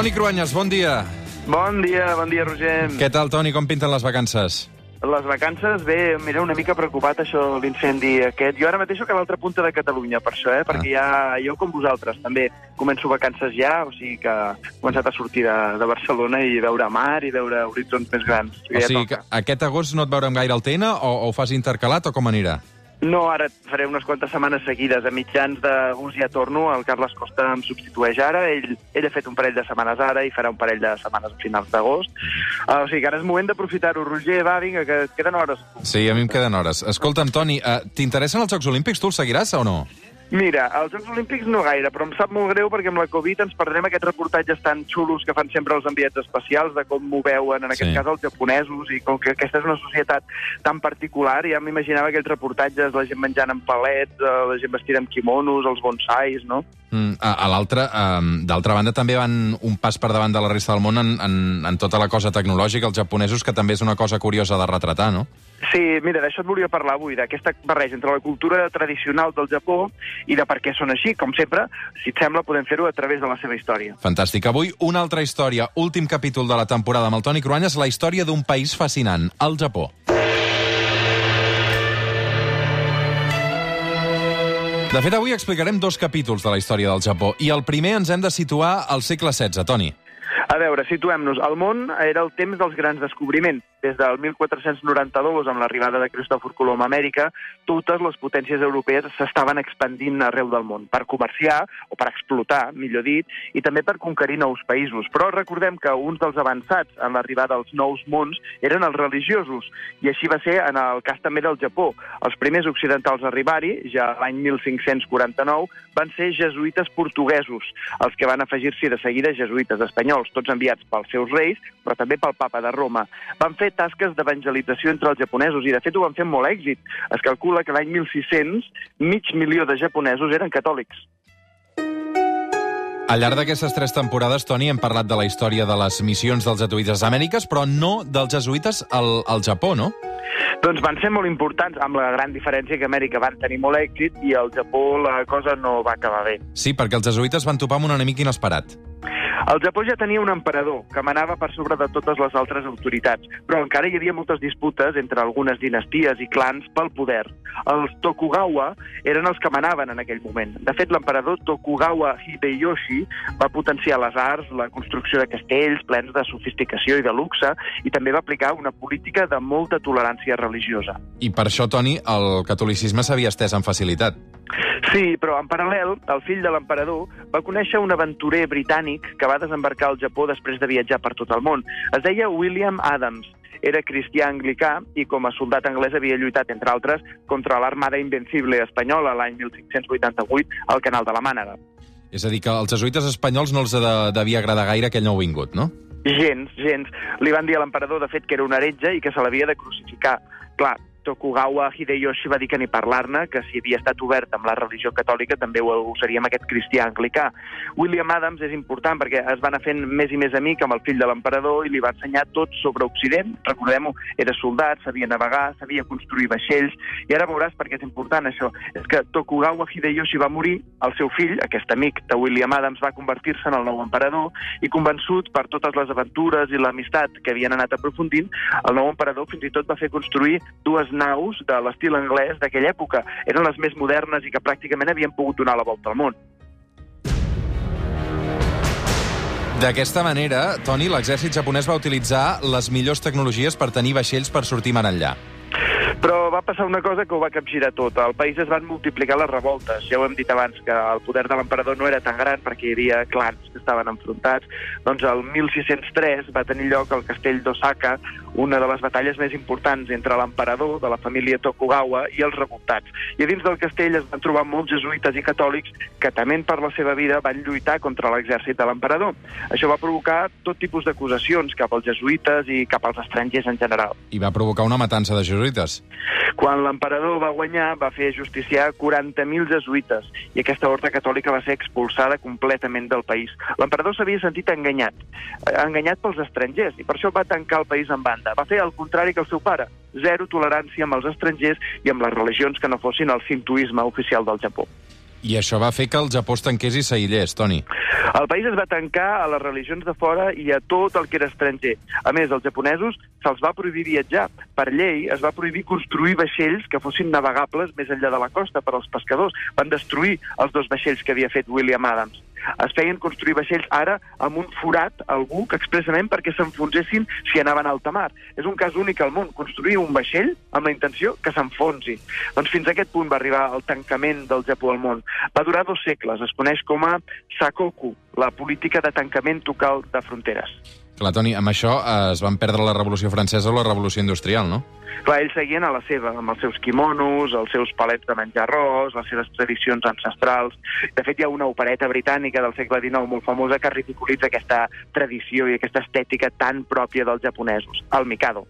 Toni Cruanyes, bon dia. Bon dia, bon dia, Roger. Què tal, Toni? Com pinten les vacances? Les vacances, bé, mira, una mica preocupat això, l'incendi aquest. Jo ara mateix soc a l'altra punta de Catalunya, per això, eh? perquè ja, jo com vosaltres també començo vacances ja, o sigui que he començat a sortir de, de Barcelona i veure mar i veure horitzons més grans. O sigui que aquest agost no et veurem gaire al TN o, o ho fas intercalat o com anirà? No, ara faré unes quantes setmanes seguides. A mitjans d'agost ja torno. El Carles Costa em substitueix ara. Ell, ell ha fet un parell de setmanes ara i farà un parell de setmanes a finals d'agost. Uh, o sigui que ara és moment d'aprofitar-ho. Roger, va, vinga, que queden hores. Sí, a mi em queden hores. Escolta'm, Toni, uh, t'interessen els Jocs Olímpics? Tu els seguiràs o no? Mira, als Jocs Olímpics no gaire, però em sap molt greu perquè amb la Covid ens perdrem aquests reportatges tan xulos que fan sempre els enviats especials de com m'ho veuen, en aquest sí. cas els japonesos, i com que aquesta és una societat tan particular, ja m'imaginava aquells reportatges, la gent menjant en palets, eh, la gent vestida amb kimonos, els bonsais, no? Mm, a, a l'altra, d'altra banda, també van un pas per davant de la resta del món en, en, en tota la cosa tecnològica, els japonesos, que també és una cosa curiosa de retratar, no? Sí, mira, d'això et volia parlar avui, d'aquesta barreja entre la cultura tradicional del Japó i de per què són així. Com sempre, si et sembla, podem fer-ho a través de la seva història. Fantàstic. Avui, una altra història. Últim capítol de la temporada amb el Toni Cruanyes, la història d'un país fascinant, el Japó. De fet, avui explicarem dos capítols de la història del Japó. I el primer ens hem de situar al segle XVI, Toni. A veure, situem-nos. El món era el temps dels grans descobriments. Des del 1492, amb l'arribada de Cristòfor Colom a Amèrica, totes les potències europees s'estaven expandint arreu del món, per comerciar, o per explotar, millor dit, i també per conquerir nous països. Però recordem que uns dels avançats en l'arribada als nous mons eren els religiosos, i així va ser en el cas també del Japó. Els primers occidentals a arribar-hi, ja l'any 1549, van ser jesuïtes portuguesos, els que van afegir-s'hi de seguida jesuïtes espanyols, tots enviats pels seus reis, però també pel papa de Roma. Van fer tasques d'evangelització entre els japonesos i, de fet, ho van fer amb molt èxit. Es calcula que l'any 1600 mig milió de japonesos eren catòlics. Al llarg d'aquestes tres temporades, Toni, hem parlat de la història de les missions dels jesuïtes a Amèriques, però no dels jesuïtes al, al Japó, no? Doncs van ser molt importants, amb la gran diferència que Amèrica van tenir molt èxit i al Japó la cosa no va acabar bé. Sí, perquè els jesuïtes van topar amb un enemic inesperat. El Japó ja tenia un emperador que manava per sobre de totes les altres autoritats, però encara hi havia moltes disputes entre algunes dinasties i clans pel poder. Els Tokugawa eren els que manaven en aquell moment. De fet, l'emperador Tokugawa Hideyoshi va potenciar les arts, la construcció de castells plens de sofisticació i de luxe, i també va aplicar una política de molta tolerància religiosa. I per això, Toni, el catolicisme s'havia estès amb facilitat. Sí, però en paral·lel, el fill de l'emperador va conèixer un aventurer britànic que va desembarcar al Japó després de viatjar per tot el món. Es deia William Adams. Era cristià anglicà i com a soldat anglès havia lluitat, entre altres, contra l'Armada Invencible espanyola l'any 1588 al Canal de la Mànega. És a dir, que als jesuïtes espanyols no els de, devia agradar gaire aquell nou vingut, no? Gens, gens. Li van dir a l'emperador, de fet, que era un heretge i que se l'havia de crucificar. Clar, Tokugawa Hideyoshi va dir que ni parlar-ne, que si havia estat obert amb la religió catòlica també ho, seria amb aquest cristià anglicà. William Adams és important perquè es va anar fent més i més amic amb el fill de l'emperador i li va ensenyar tot sobre Occident. Recordem-ho, era soldat, sabia navegar, sabia construir vaixells, i ara veuràs perquè és important això. És que Tokugawa Hideyoshi va morir, el seu fill, aquest amic de William Adams, va convertir-se en el nou emperador i convençut per totes les aventures i l'amistat que havien anat aprofundint, el nou emperador fins i tot va fer construir dues naus de l'estil anglès d'aquella època. Eren les més modernes i que pràcticament havien pogut donar la volta al món. D'aquesta manera, Toni, l'exèrcit japonès va utilitzar les millors tecnologies per tenir vaixells per sortir mar enllà. Però va passar una cosa que ho va capgirar tot. Al país es van multiplicar les revoltes. Ja ho hem dit abans, que el poder de l'emperador no era tan gran perquè hi havia clans que estaven enfrontats. Doncs el 1603 va tenir lloc al castell d'Osaka una de les batalles més importants entre l'emperador de la família Tokugawa i els revoltats. I a dins del castell es van trobar molts jesuïtes i catòlics que, tement per la seva vida, van lluitar contra l'exèrcit de l'emperador. Això va provocar tot tipus d'acusacions cap als jesuïtes i cap als estrangers en general. I va provocar una matança de jesuïtes. Quan l'emperador va guanyar, va fer justiciar 40.000 jesuïtes i aquesta horta catòlica va ser expulsada completament del país. L'emperador s'havia sentit enganyat, enganyat pels estrangers, i per això va tancar el país en banda. Va fer el contrari que el seu pare, zero tolerància amb els estrangers i amb les religions que no fossin el sintoisme oficial del Japó. I això va fer que el Japó es tanqués i s'aïllés, Toni. El país es va tancar a les religions de fora i a tot el que era estranger. A més, als japonesos se'ls va prohibir viatjar. Per llei es va prohibir construir vaixells que fossin navegables més enllà de la costa per als pescadors. Van destruir els dos vaixells que havia fet William Adams es feien construir vaixells ara amb un forat al buc expressament perquè s'enfonsessin si anaven a alta mar. És un cas únic al món, construir un vaixell amb la intenció que s'enfonsi. Doncs fins a aquest punt va arribar el tancament del Japó al món. Va durar dos segles, es coneix com a Sakoku, la política de tancament total de fronteres. Clar, Toni, amb això eh, es van perdre la Revolució Francesa o la Revolució Industrial, no? Clar, ells seguien a la seva, amb els seus quimonos, els seus palets de menjar arròs, les seves tradicions ancestrals. De fet, hi ha una opereta britànica del segle XIX molt famosa que ridiculitza aquesta tradició i aquesta estètica tan pròpia dels japonesos, el Mikado.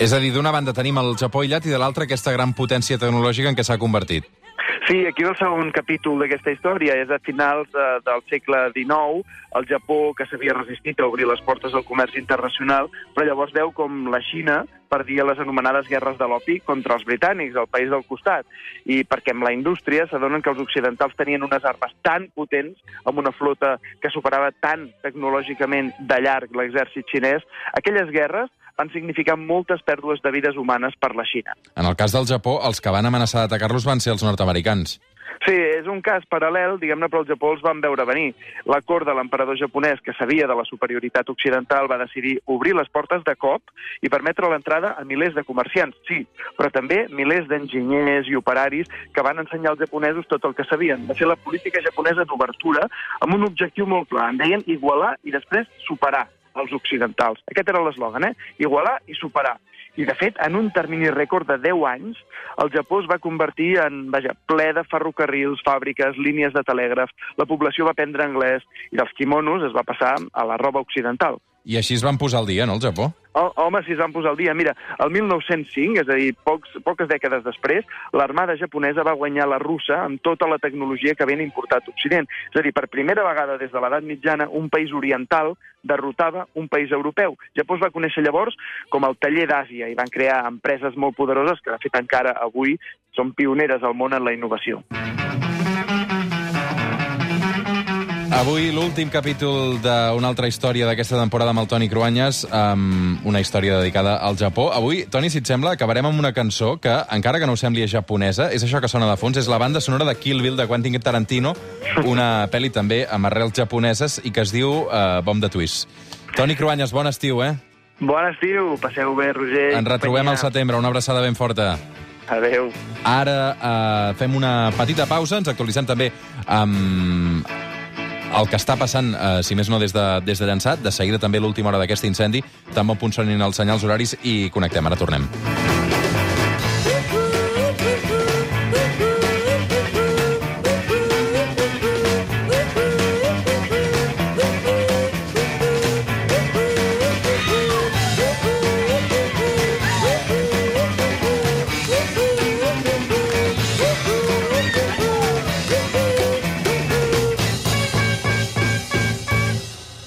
És a dir, d'una banda tenim el Japó aïllat i de l'altra aquesta gran potència tecnològica en què s'ha convertit. Sí, aquí el segon capítol d'aquesta història és a finals de, del segle XIX, el Japó, que s'havia resistit a obrir les portes al comerç internacional, però llavors veu com la Xina perdia les anomenades guerres de l'opi contra els britànics, el país del costat. I perquè amb la indústria s'adonen que els occidentals tenien unes armes tan potents, amb una flota que superava tan tecnològicament de llarg l'exèrcit xinès, aquelles guerres van significar moltes pèrdues de vides humanes per la Xina. En el cas del Japó, els que van amenaçar d'atacar-los van ser els nord-americans. Sí, és un cas paral·lel, diguem-ne, però els Japó els van veure venir. La cort de l'emperador japonès, que sabia de la superioritat occidental, va decidir obrir les portes de cop i permetre l'entrada a milers de comerciants, sí, però també milers d'enginyers i operaris que van ensenyar als japonesos tot el que sabien. Va ser la política japonesa d'obertura amb un objectiu molt clar. En deien igualar i després superar els occidentals. Aquest era l'eslògan, eh? Igualar i superar. I, de fet, en un termini rècord de 10 anys, el Japó es va convertir en, vaja, ple de ferrocarrils, fàbriques, línies de telègraf, la població va aprendre anglès i dels quimonos es va passar a la roba occidental. I així es van posar al dia, no, el Japó? Home, si es van posar al dia. Mira, el 1905, és a dir, pocs, poques dècades després, l'armada japonesa va guanyar la russa amb tota la tecnologia que havien importat Occident. És a dir, per primera vegada des de l'edat mitjana, un país oriental derrotava un país europeu. Japó es va conèixer llavors com el taller d'Àsia i van crear empreses molt poderoses que, de fet, encara avui són pioneres al món en la innovació. Avui l'últim capítol d'una altra història d'aquesta temporada amb el Toni Cruanyes, amb una història dedicada al Japó. Avui, Toni, si et sembla, acabarem amb una cançó que, encara que no sembli japonesa, és això que sona de fons, és la banda sonora de Kill Bill de Quentin Tarantino, una pel·li també amb arrels japoneses i que es diu uh, Bomb de Twist. Toni Cruanyes, bon estiu, eh? Bon estiu, passeu bé, Roger. Ens retrobem al setembre, una abraçada ben forta. Adéu. Ara uh, fem una petita pausa, ens actualitzem també amb el que està passant, eh, si més no des de, des de llançat, de seguida també l'última hora d'aquest incendi, també a punt sonin els senyals horaris i connectem. Ara tornem.